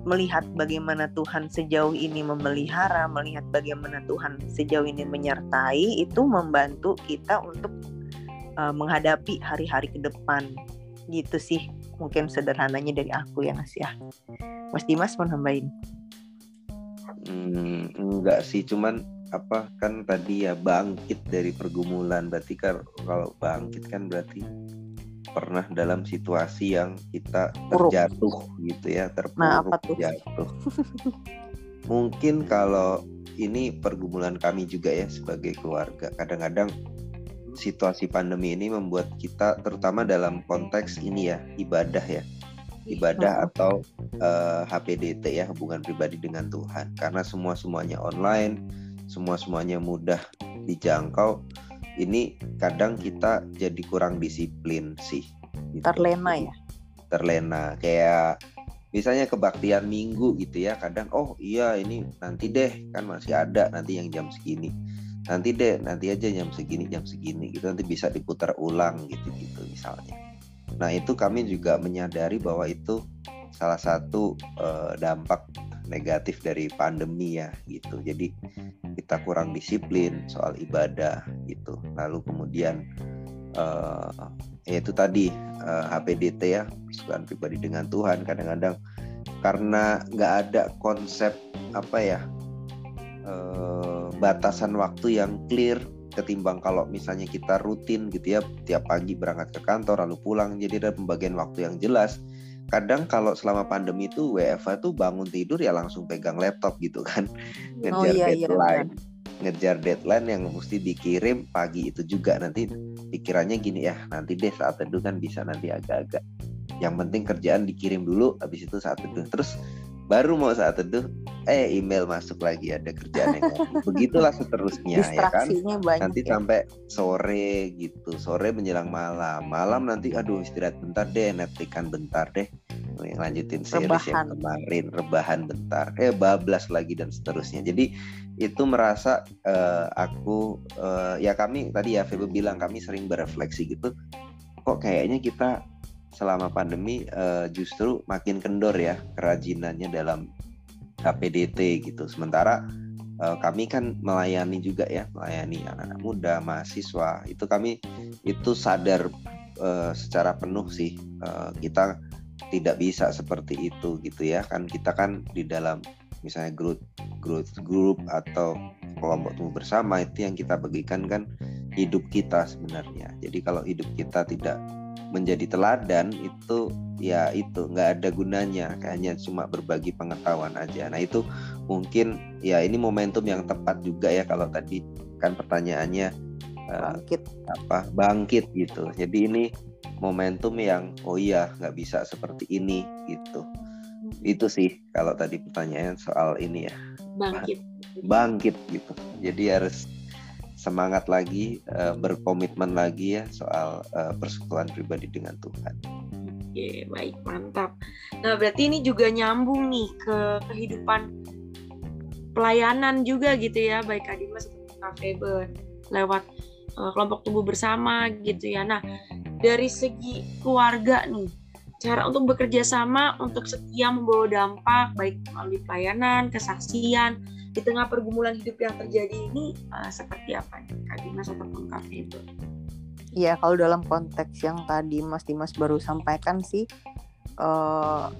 melihat bagaimana Tuhan sejauh ini memelihara, melihat bagaimana Tuhan sejauh ini menyertai, itu membantu kita untuk uh, menghadapi hari-hari ke depan. Gitu sih, mungkin sederhananya dari aku ya Mas ya. Mas Dimas mau nambahin? Hmm, enggak sih, cuman apa kan tadi ya bangkit dari pergumulan berarti kan kalau bangkit kan berarti pernah dalam situasi yang kita terjatuh gitu ya terpuruk nah, apa tuh? jatuh mungkin kalau ini pergumulan kami juga ya sebagai keluarga kadang-kadang situasi pandemi ini membuat kita terutama dalam konteks ini ya ibadah ya ibadah hmm. atau uh, eh, HPDT ya hubungan pribadi dengan Tuhan karena semua semuanya online semua semuanya mudah dijangkau ini kadang kita jadi kurang disiplin sih. Gitu. Terlena ya? Terlena kayak misalnya kebaktian minggu gitu ya kadang oh iya ini nanti deh kan masih ada nanti yang jam segini nanti deh nanti aja jam segini jam segini gitu nanti bisa diputar ulang gitu gitu misalnya. Nah itu kami juga menyadari bahwa itu salah satu uh, dampak negatif dari pandemi ya gitu. Jadi kita kurang disiplin soal ibadah gitu. Lalu kemudian uh, ya itu tadi uh, eh, HPDT ya persekutuan pribadi dengan Tuhan kadang-kadang. Karena nggak ada konsep apa ya batasan waktu yang clear ketimbang kalau misalnya kita rutin gitu ya tiap pagi berangkat ke kantor lalu pulang jadi ada pembagian waktu yang jelas. Kadang kalau selama pandemi itu WFA tuh bangun tidur ya langsung pegang laptop gitu kan. Ngejar oh, iya, deadline. iya, ngejar deadline yang mesti dikirim pagi itu juga. Nanti pikirannya gini ya nanti deh saat teduh kan bisa nanti agak-agak. Yang penting kerjaan dikirim dulu habis itu saat teduh. Terus baru mau saat teduh eh email masuk lagi ada kerjaan yang begitulah seterusnya ya kan? Banyak, nanti ya. sampai sore gitu sore menjelang malam. Malam nanti aduh istirahat bentar deh netikan bentar deh. Yang lanjutin series rebahan. yang kemarin rebahan bentar. Eh bablas lagi dan seterusnya. Jadi itu merasa uh, aku uh, ya kami tadi ya Febo bilang kami sering berefleksi gitu. Kok kayaknya kita selama pandemi uh, justru makin kendor ya kerajinannya dalam HPDT gitu. Sementara uh, kami kan melayani juga ya, melayani anak-anak muda, mahasiswa. Itu kami itu sadar uh, secara penuh sih uh, kita tidak bisa seperti itu gitu ya. Kan kita kan di dalam misalnya grup grup grup atau kelompok tumbuh bersama itu yang kita bagikan kan hidup kita sebenarnya. Jadi kalau hidup kita tidak menjadi teladan itu ya itu nggak ada gunanya. Hanya cuma berbagi pengetahuan aja. Nah itu mungkin ya ini momentum yang tepat juga ya kalau tadi kan pertanyaannya eh, bangkit. uh, apa? Bangkit gitu. Jadi ini momentum yang oh iya nggak bisa seperti ini gitu. Itu sih kalau tadi pertanyaan soal ini ya. Bangkit. Bangkit gitu. Jadi harus semangat lagi, uh, berkomitmen lagi ya soal uh, persekutuan pribadi dengan Tuhan. Oke, baik, mantap. Nah, berarti ini juga nyambung nih ke kehidupan pelayanan juga gitu ya, baik Adimas atau Cafe lewat uh, kelompok tubuh bersama gitu ya. Nah, dari segi keluarga nih, cara untuk bekerja sama untuk setia membawa dampak baik melalui pelayanan, kesaksian, di tengah pergumulan hidup yang terjadi ini uh, seperti apa nih Kak Dimas ataupun Kak itu? Iya, kalau dalam konteks yang tadi Mas Dimas baru sampaikan sih, uh,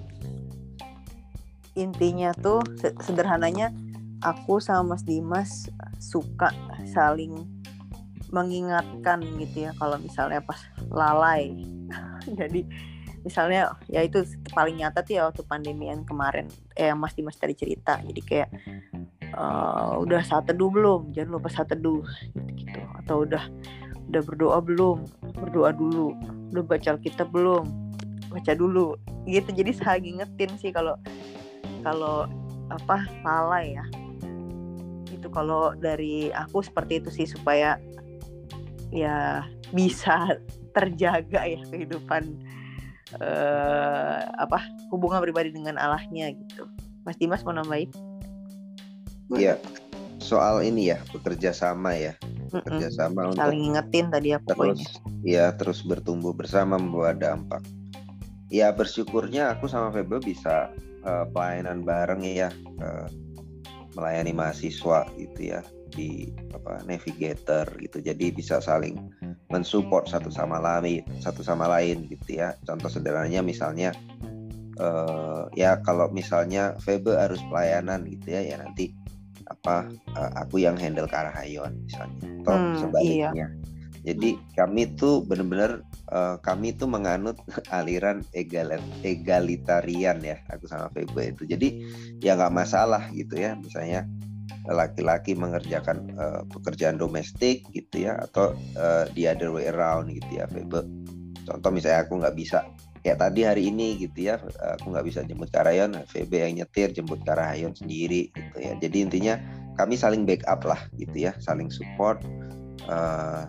intinya tuh sederhananya aku sama Mas Dimas suka saling mengingatkan gitu ya kalau misalnya pas lalai. Jadi misalnya ya itu paling nyata tuh ya waktu pandemi yang kemarin eh Mas Dimas tadi cerita. Jadi kayak uh, udah saat teduh belum? Jangan lupa saat teduh gitu, gitu atau udah udah berdoa belum? Berdoa dulu. Udah baca Alkitab belum? Baca dulu. Gitu. Jadi saling ngingetin sih kalau kalau apa lalai ya. Itu kalau dari aku seperti itu sih supaya ya bisa terjaga ya kehidupan eh, apa hubungan pribadi dengan Allahnya gitu. Mas Dimas mau nambahin Iya. Soal ini ya bekerja sama ya. Bekerja sama untuk saling ingetin tadi ya terus ya terus bertumbuh bersama membawa dampak. Ya bersyukurnya aku sama Febe bisa uh, pelayanan bareng ya uh, melayani mahasiswa gitu ya di apa navigator gitu. Jadi bisa saling mensupport satu sama lain satu sama lain gitu ya. Contoh sederhananya misalnya uh, ya kalau misalnya Febe harus pelayanan gitu ya ya nanti apa uh, aku yang handle Karahayon misalnya atau hmm, sebaliknya. iya. jadi kami tuh benar-benar uh, kami tuh menganut aliran egal egalitarian ya aku sama Febe itu. Jadi ya nggak masalah gitu ya misalnya laki-laki mengerjakan uh, pekerjaan domestik gitu ya atau uh, the other way around gitu ya Febe contoh misalnya aku nggak bisa kayak tadi hari ini gitu ya aku nggak bisa jemput Karayon VB yang nyetir jemput Karayon sendiri gitu ya. Jadi intinya kami saling backup lah gitu ya saling support uh,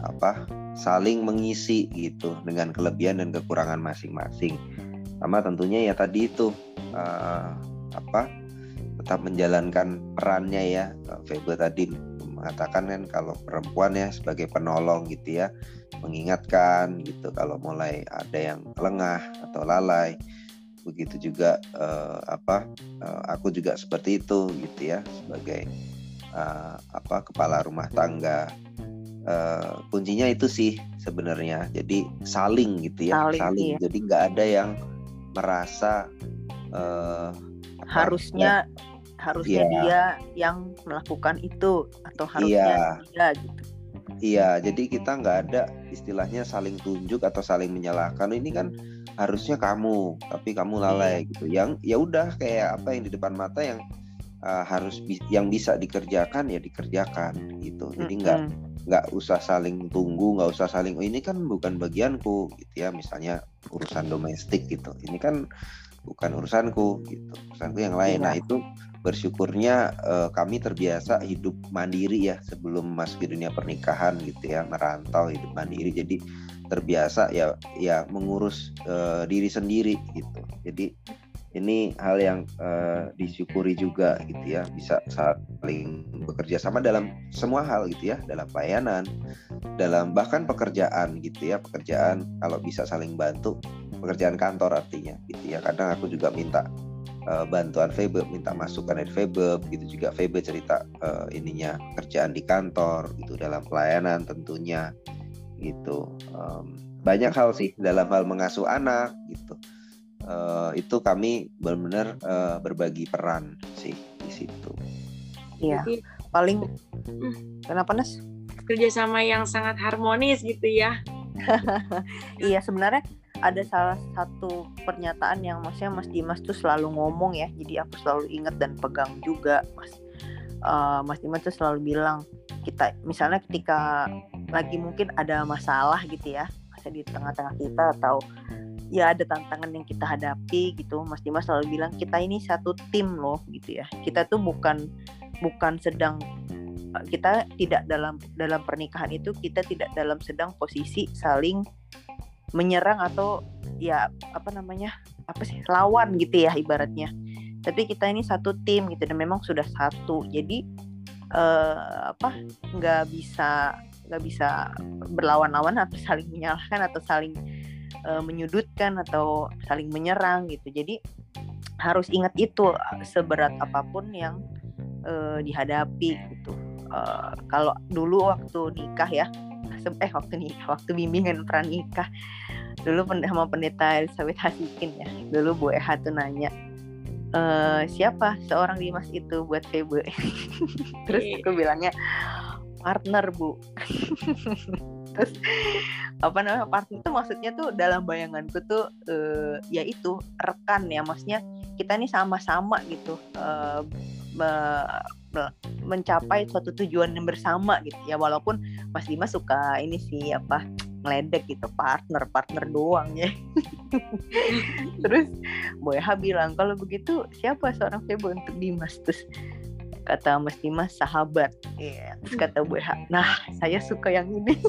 apa saling mengisi gitu dengan kelebihan dan kekurangan masing-masing. Sama tentunya ya tadi itu uh, apa tetap menjalankan perannya ya. VB tadi mengatakan kan kalau perempuan ya sebagai penolong gitu ya mengingatkan gitu kalau mulai ada yang lengah atau lalai begitu juga uh, apa uh, aku juga seperti itu gitu ya sebagai uh, apa kepala rumah tangga uh, kuncinya itu sih sebenarnya jadi saling gitu ya saling, saling. Iya. jadi nggak ada yang merasa uh, harusnya ya, harusnya iya. dia yang melakukan itu atau harusnya iya. dia gitu Iya, jadi kita nggak ada istilahnya saling tunjuk atau saling menyalahkan. Ini kan harusnya kamu, tapi kamu lalai iya. gitu. Yang ya udah kayak apa yang di depan mata yang uh, harus bi yang bisa dikerjakan ya dikerjakan gitu. Jadi nggak mm -hmm. nggak usah saling tunggu, nggak usah saling oh, ini kan bukan bagianku gitu ya. Misalnya urusan domestik gitu. Ini kan bukan urusanku gitu. Urusanku yang lain. Iya. Nah itu bersyukurnya uh, kami terbiasa hidup mandiri ya sebelum masuk ke dunia pernikahan gitu ya merantau hidup mandiri. Jadi terbiasa ya ya mengurus uh, diri sendiri gitu. Jadi ini hal yang uh, disyukuri juga gitu ya bisa saling bekerja sama dalam semua hal gitu ya dalam pelayanan dalam bahkan pekerjaan gitu ya pekerjaan kalau bisa saling bantu pekerjaan kantor artinya gitu ya. Kadang aku juga minta uh, bantuan Febe minta masukan dari Febe begitu juga Febe cerita uh, ininya kerjaan di kantor gitu dalam pelayanan tentunya gitu. Um, banyak hal sih dalam hal mengasuh anak gitu. Uh, itu kami benar-benar uh, berbagi peran sih di situ. Iya. Paling hmm. kenapa Nas kerjasama yang sangat harmonis gitu ya. Iya sebenarnya ada salah satu pernyataan yang maksudnya Mas Dimas tuh selalu ngomong ya. Jadi aku selalu ingat dan pegang juga Mas. Uh, Mas Dimas tuh selalu bilang kita misalnya ketika lagi mungkin ada masalah gitu ya masa di tengah-tengah kita atau ya ada tantangan yang kita hadapi gitu Mas Dimas selalu bilang kita ini satu tim loh gitu ya. Kita tuh bukan bukan sedang kita tidak dalam dalam pernikahan itu kita tidak dalam sedang posisi saling menyerang atau ya apa namanya apa sih lawan gitu ya ibaratnya. Tapi kita ini satu tim gitu dan memang sudah satu. Jadi uh, apa nggak bisa nggak bisa berlawan-lawan atau saling menyalahkan atau saling uh, menyudutkan atau saling menyerang gitu. Jadi harus ingat itu seberat apa pun yang uh, dihadapi gitu. Uh, kalau dulu waktu nikah ya eh waktu nikah waktu bimbingan pranikah dulu sama pendeta Elizabeth Hasikin ya. Dulu Bu Eha tuh nanya e, siapa seorang Dimas itu buat Febe terus iya. aku bilangnya partner Bu. Terus apa namanya partner itu maksudnya tuh dalam bayanganku tuh uh, ya itu rekan ya. Maksudnya kita ini sama-sama gitu uh, me, mencapai suatu tujuan yang bersama gitu ya. Walaupun Mas Dimas suka ini sih apa ngeledek gitu partner partner doang ya. Terus Boy Ha bilang kalau begitu siapa seorang Febo untuk Dimas? Terus kata Mas Dimas sahabat. Yeah. terus kata Boy Ha nah saya suka yang ini.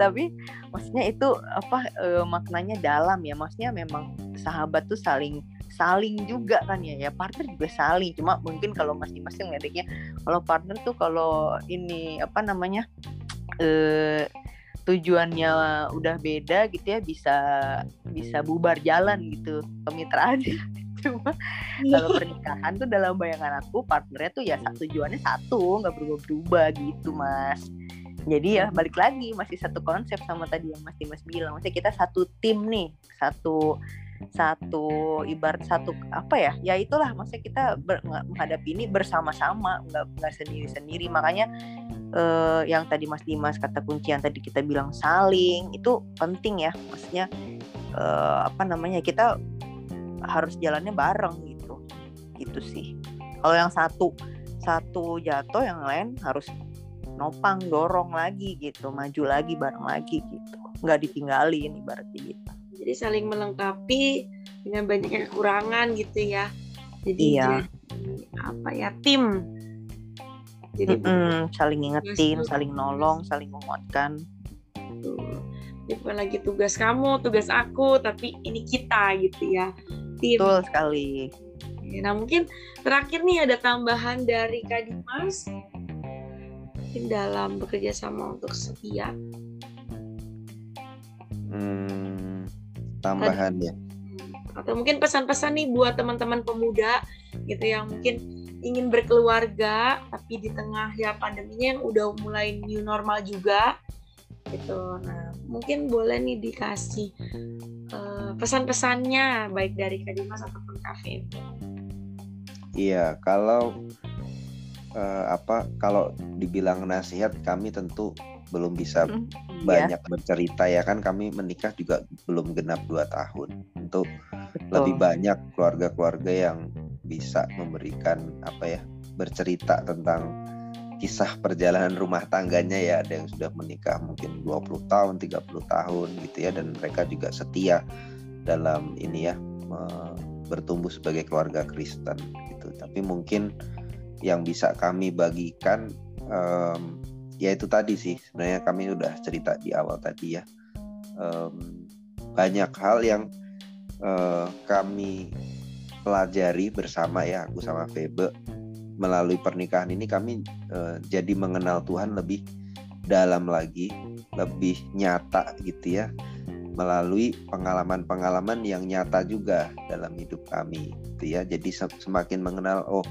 Tapi maksudnya itu apa e, maknanya dalam ya. Maksudnya memang sahabat tuh saling saling juga kan ya ya partner juga saling. Cuma mungkin kalau masing-masing ngedeknya kalau partner tuh kalau ini apa namanya eh, tujuannya udah beda gitu ya bisa bisa bubar jalan gitu kemitraannya cuma kalau pernikahan tuh dalam bayangan aku partnernya tuh ya tujuannya satu nggak berubah-berubah gitu mas. Jadi ya balik lagi masih satu konsep sama tadi yang Mas Dimas bilang. Maksudnya kita satu tim nih satu satu ibarat satu apa ya ya itulah maksudnya kita ber, menghadapi ini bersama-sama nggak nggak sendiri-sendiri. Makanya eh, yang tadi Mas Dimas kata kunci yang tadi kita bilang saling itu penting ya. Maksudnya eh, apa namanya kita harus jalannya bareng gitu. Gitu sih. Kalau yang satu satu jatuh yang lain harus nopang dorong lagi gitu maju lagi bareng lagi gitu. Nggak ditinggalin ibaratnya gitu jadi saling melengkapi dengan banyaknya kekurangan gitu ya. Jadi iya. jadi apa ya tim. Jadi mm -mm, saling ingetin saling nolong saling menguatkan. Ini bukan lagi tugas kamu tugas aku tapi ini kita gitu ya tim. Betul sekali. Nah mungkin terakhir nih ada tambahan dari Kak Dimas. Mungkin dalam bekerja sama untuk setia. Hmm, tambahan ya. Atau mungkin pesan-pesan nih buat teman-teman pemuda gitu yang mungkin ingin berkeluarga tapi di tengah ya pandeminya yang udah mulai new normal juga gitu. Nah mungkin boleh nih dikasih uh, pesan-pesannya baik dari Kak Dimas ataupun Kak Iya kalau uh, apa kalau dibilang nasihat kami tentu belum bisa iya. banyak yeah. bercerita ya kan kami menikah juga belum genap dua tahun untuk Betul. lebih banyak keluarga-keluarga yang bisa memberikan apa ya bercerita tentang kisah perjalanan rumah tangganya ya ada yang sudah menikah mungkin 20 tahun 30 tahun gitu ya dan mereka juga setia dalam ini ya bertumbuh sebagai keluarga Kristen gitu tapi mungkin yang bisa kami bagikan um, ya itu tadi sih. Sebenarnya kami udah cerita di awal tadi ya. Um, banyak hal yang uh, kami pelajari bersama ya aku sama Febe. Melalui pernikahan ini kami uh, jadi mengenal Tuhan lebih dalam lagi lebih nyata gitu ya. Melalui pengalaman-pengalaman yang nyata juga dalam hidup kami gitu ya. Jadi semakin mengenal oh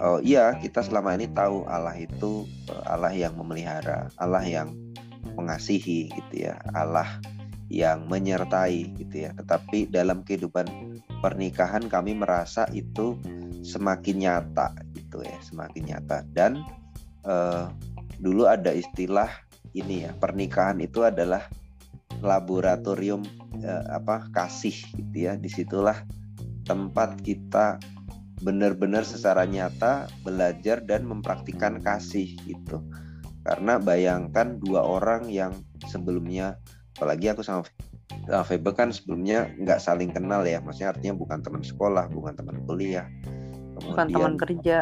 oh iya kita selama ini tahu Allah itu eh, Allah yang memelihara, Allah yang mengasihi gitu ya, Allah yang menyertai gitu ya. Tetapi dalam kehidupan pernikahan kami merasa itu semakin nyata gitu ya, semakin nyata. Dan uh, dulu ada istilah ini ya, pernikahan itu adalah laboratorium uh, apa kasih gitu ya. Di situlah tempat kita benar-benar secara nyata belajar dan mempraktikkan kasih gitu. Karena bayangkan dua orang yang sebelumnya apalagi aku sama Febe kan sebelumnya nggak saling kenal ya. Maksudnya artinya bukan teman sekolah bukan teman kuliah. Kemudian, bukan teman kerja.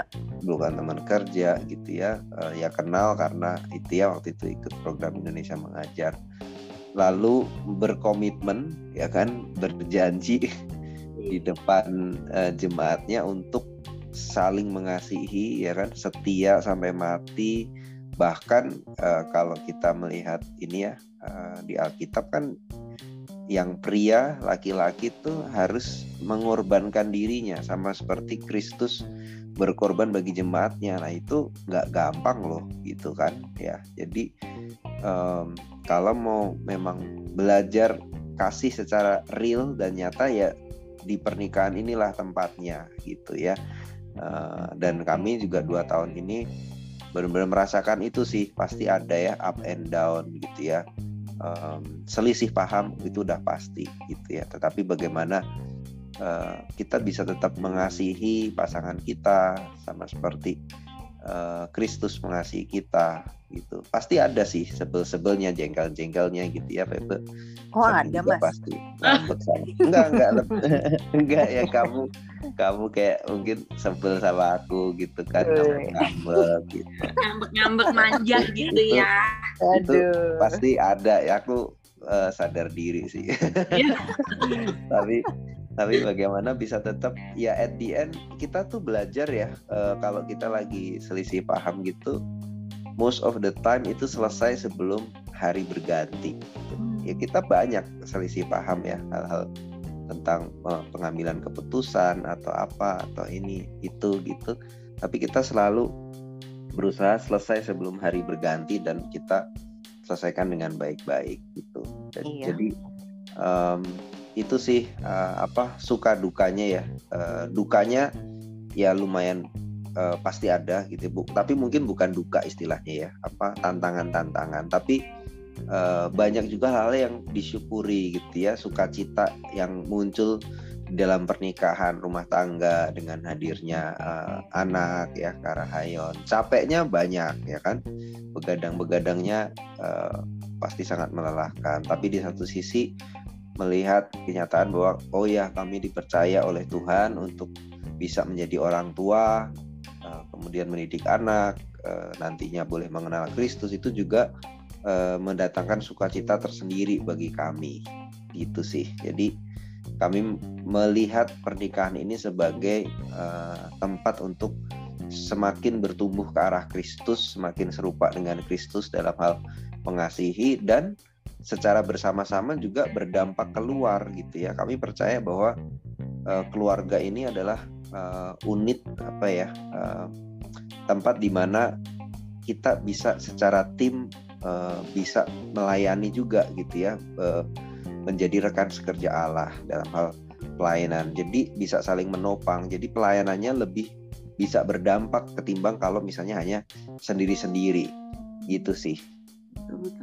Bukan teman kerja gitu ya. Uh, ya kenal karena itu ya waktu itu ikut program Indonesia mengajar. Lalu berkomitmen ya kan berjanji di depan uh, jemaatnya untuk saling mengasihi ya kan? Setia sampai mati. Bahkan uh, kalau kita melihat ini ya uh, di Alkitab kan yang pria laki-laki tuh harus mengorbankan dirinya sama seperti Kristus berkorban bagi jemaatnya. Nah itu nggak gampang loh gitu kan? Ya jadi um, kalau mau memang belajar kasih secara real dan nyata ya di pernikahan inilah tempatnya gitu ya. Uh, dan kami juga dua tahun ini benar-benar merasakan itu sih pasti ada ya up and down gitu ya. Selisih paham itu udah pasti gitu ya. Tetapi bagaimana uh, kita bisa tetap mengasihi pasangan kita sama seperti uh, Kristus mengasihi kita gitu. Pasti ada sih sebel-sebelnya jengkel-jengkelnya gitu ya Pepe. Oh ada mas. pasti enggak enggak enggak ya kamu kamu kayak mungkin sebel sama aku gitu kan ngambek gitu. Ngambek-ngambek manja gitu ya. itu pasti ada ya aku uh, sadar diri sih. Iya. tapi tapi bagaimana bisa tetap ya at the end kita tuh belajar ya uh, kalau kita lagi selisih paham gitu most of the time itu selesai sebelum hari berganti. Ya kita banyak selisih paham ya hal-hal tentang uh, pengambilan keputusan atau apa atau ini itu gitu. Tapi kita selalu berusaha selesai sebelum hari berganti dan kita selesaikan dengan baik-baik gitu. Jadi, iya. jadi um, itu sih uh, apa suka dukanya ya. Uh, dukanya ya lumayan uh, pasti ada gitu bu. Tapi mungkin bukan duka istilahnya ya apa tantangan-tantangan. Tapi uh, banyak juga hal yang disyukuri gitu ya sukacita yang muncul dalam pernikahan rumah tangga dengan hadirnya uh, anak ya Karahayon capeknya banyak ya kan. Begadang-begadangnya uh, pasti sangat melelahkan. Tapi di satu sisi melihat kenyataan bahwa oh ya kami dipercaya oleh Tuhan untuk bisa menjadi orang tua, eh, kemudian mendidik anak, eh, nantinya boleh mengenal Kristus itu juga eh, mendatangkan sukacita tersendiri bagi kami. Gitu sih. Jadi kami melihat pernikahan ini sebagai tempat untuk semakin bertumbuh ke arah Kristus, semakin serupa dengan Kristus dalam hal mengasihi dan secara bersama-sama juga berdampak keluar gitu ya. Kami percaya bahwa uh, keluarga ini adalah uh, unit apa ya uh, tempat di mana kita bisa secara tim uh, bisa melayani juga gitu ya uh, menjadi rekan sekerja Allah dalam hal pelayanan. Jadi bisa saling menopang. Jadi pelayanannya lebih bisa berdampak ketimbang kalau misalnya hanya sendiri-sendiri gitu sih.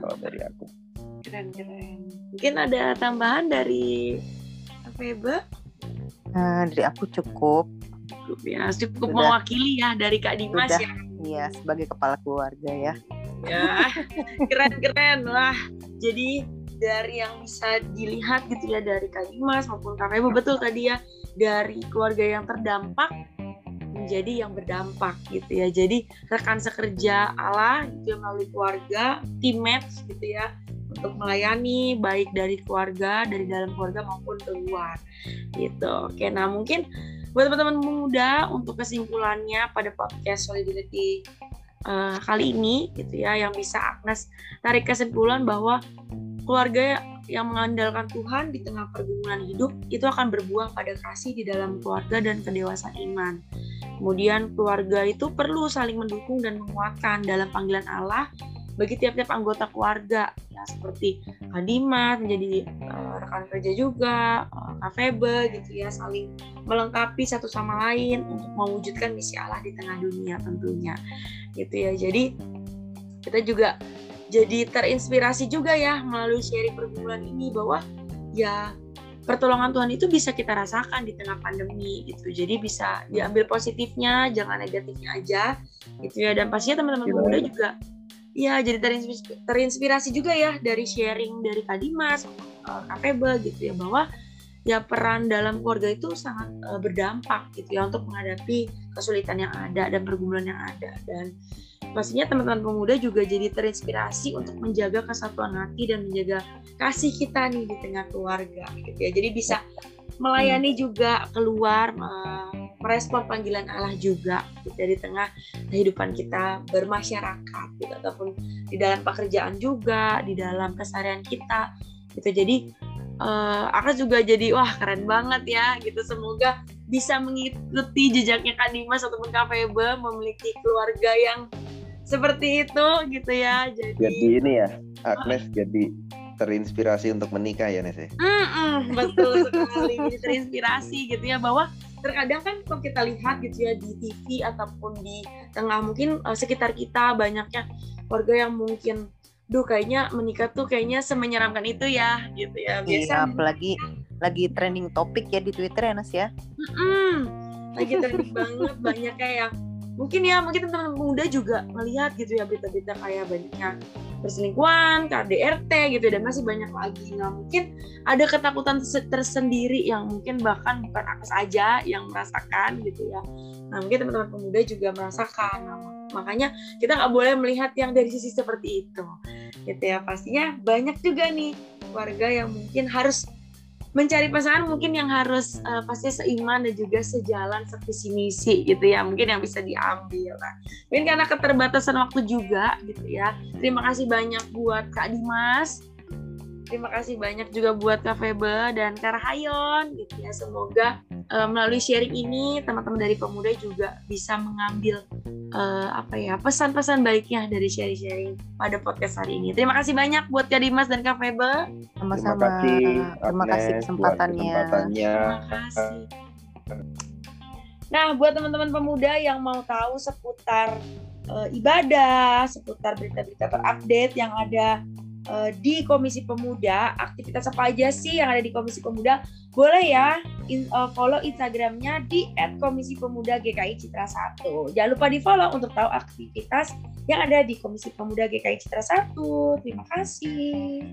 Kalau dari aku keren keren mungkin ada tambahan dari Feba uh, dari aku cukup cukup ya cukup Sudah. mewakili ya dari Kak Dimas Sudah. ya iya sebagai kepala keluarga ya ya keren keren lah jadi dari yang bisa dilihat gitu ya dari Kak Dimas maupun Kak Feba betul tadi ya dari keluarga yang terdampak menjadi yang berdampak gitu ya. Jadi rekan sekerja Allah gitu ya melalui keluarga, teammates gitu ya untuk melayani baik dari keluarga dari dalam keluarga maupun keluar gitu oke nah mungkin buat teman-teman muda untuk kesimpulannya pada podcast solidarity uh, kali ini gitu ya yang bisa Agnes tarik kesimpulan bahwa keluarga yang mengandalkan Tuhan di tengah pergumulan hidup itu akan berbuah pada kasih di dalam keluarga dan kedewasaan iman. Kemudian keluarga itu perlu saling mendukung dan menguatkan dalam panggilan Allah bagi tiap-tiap anggota keluarga ya seperti Kadimat menjadi uh, rekan kerja juga uh, Kak Febe gitu ya saling melengkapi satu sama lain untuk mewujudkan misi Allah di tengah dunia tentunya gitu ya jadi kita juga jadi terinspirasi juga ya melalui sharing pergumulan ini bahwa ya pertolongan Tuhan itu bisa kita rasakan di tengah pandemi gitu. Jadi bisa diambil positifnya, jangan negatifnya aja gitu ya. Dan pastinya teman-teman muda juga ya jadi terinspirasi, terinspirasi juga ya dari sharing dari Kak Dimas, uh, Kak Febe gitu ya bahwa ya peran dalam keluarga itu sangat uh, berdampak gitu ya untuk menghadapi kesulitan yang ada dan pergumulan yang ada. Dan pastinya teman-teman pemuda juga jadi terinspirasi untuk menjaga kesatuan hati dan menjaga kasih kita nih di tengah keluarga gitu ya. Jadi bisa melayani juga keluar merespon panggilan Allah juga gitu, di tengah kehidupan kita bermasyarakat gitu ataupun di dalam pekerjaan juga di dalam keseharian kita gitu. Jadi uh, juga jadi wah keren banget ya gitu. Semoga bisa mengikuti jejaknya Kak Dimas ataupun Kak Febe memiliki keluarga yang seperti itu gitu ya. Jadi jadi ini ya Agnes jadi terinspirasi untuk menikah ya Nes ya? Mm -mm, betul sekali. Terinspirasi gitu ya bahwa terkadang kan kalau kita lihat gitu ya di TV ataupun di tengah mungkin uh, sekitar kita banyaknya keluarga yang mungkin duh kayaknya menikah tuh kayaknya semenyeramkan itu ya gitu ya. Biasa iya, apalagi lagi trending topik ya di Twitter ya Nas ya. Mm -mm, lagi trending banget banyak kayak yang mungkin ya mungkin teman-teman muda juga melihat gitu ya berita-berita kayak banyaknya perselingkuhan, KDRT gitu dan masih banyak lagi. Nah mungkin ada ketakutan tersendiri yang mungkin bahkan bukan aku saja yang merasakan gitu ya. Nah mungkin teman-teman pemuda juga merasakan. Nah, makanya kita nggak boleh melihat yang dari sisi seperti itu gitu ya. Pastinya banyak juga nih warga yang mungkin harus mencari pasangan mungkin yang harus uh, pasti seiman dan juga sejalan sevisi misi gitu ya mungkin yang bisa diambil lah. Mungkin karena keterbatasan waktu juga gitu ya. Terima kasih banyak buat Kak Dimas terima kasih banyak juga buat Kak Febe dan Kak Rahayon gitu ya semoga uh, melalui sharing ini teman-teman dari pemuda juga bisa mengambil uh, apa ya pesan-pesan baiknya dari sharing-sharing pada podcast hari ini. Terima kasih banyak buat Kak Dimas dan Kak Febe. Sama-sama. Terima kasih, Terima kasih kesempatannya. kesempatannya. Terima kasih. Nah, buat teman-teman pemuda yang mau tahu seputar uh, ibadah, seputar berita-berita terupdate yang ada Eh, di Komisi Pemuda. Aktivitas apa aja sih yang ada di Komisi Pemuda? Boleh ya in, uh, follow Instagramnya di @komisi pemuda GKI Citra 1. Jangan lupa di follow untuk tahu aktivitas yang ada di Komisi Pemuda GKI Citra 1. Terima kasih.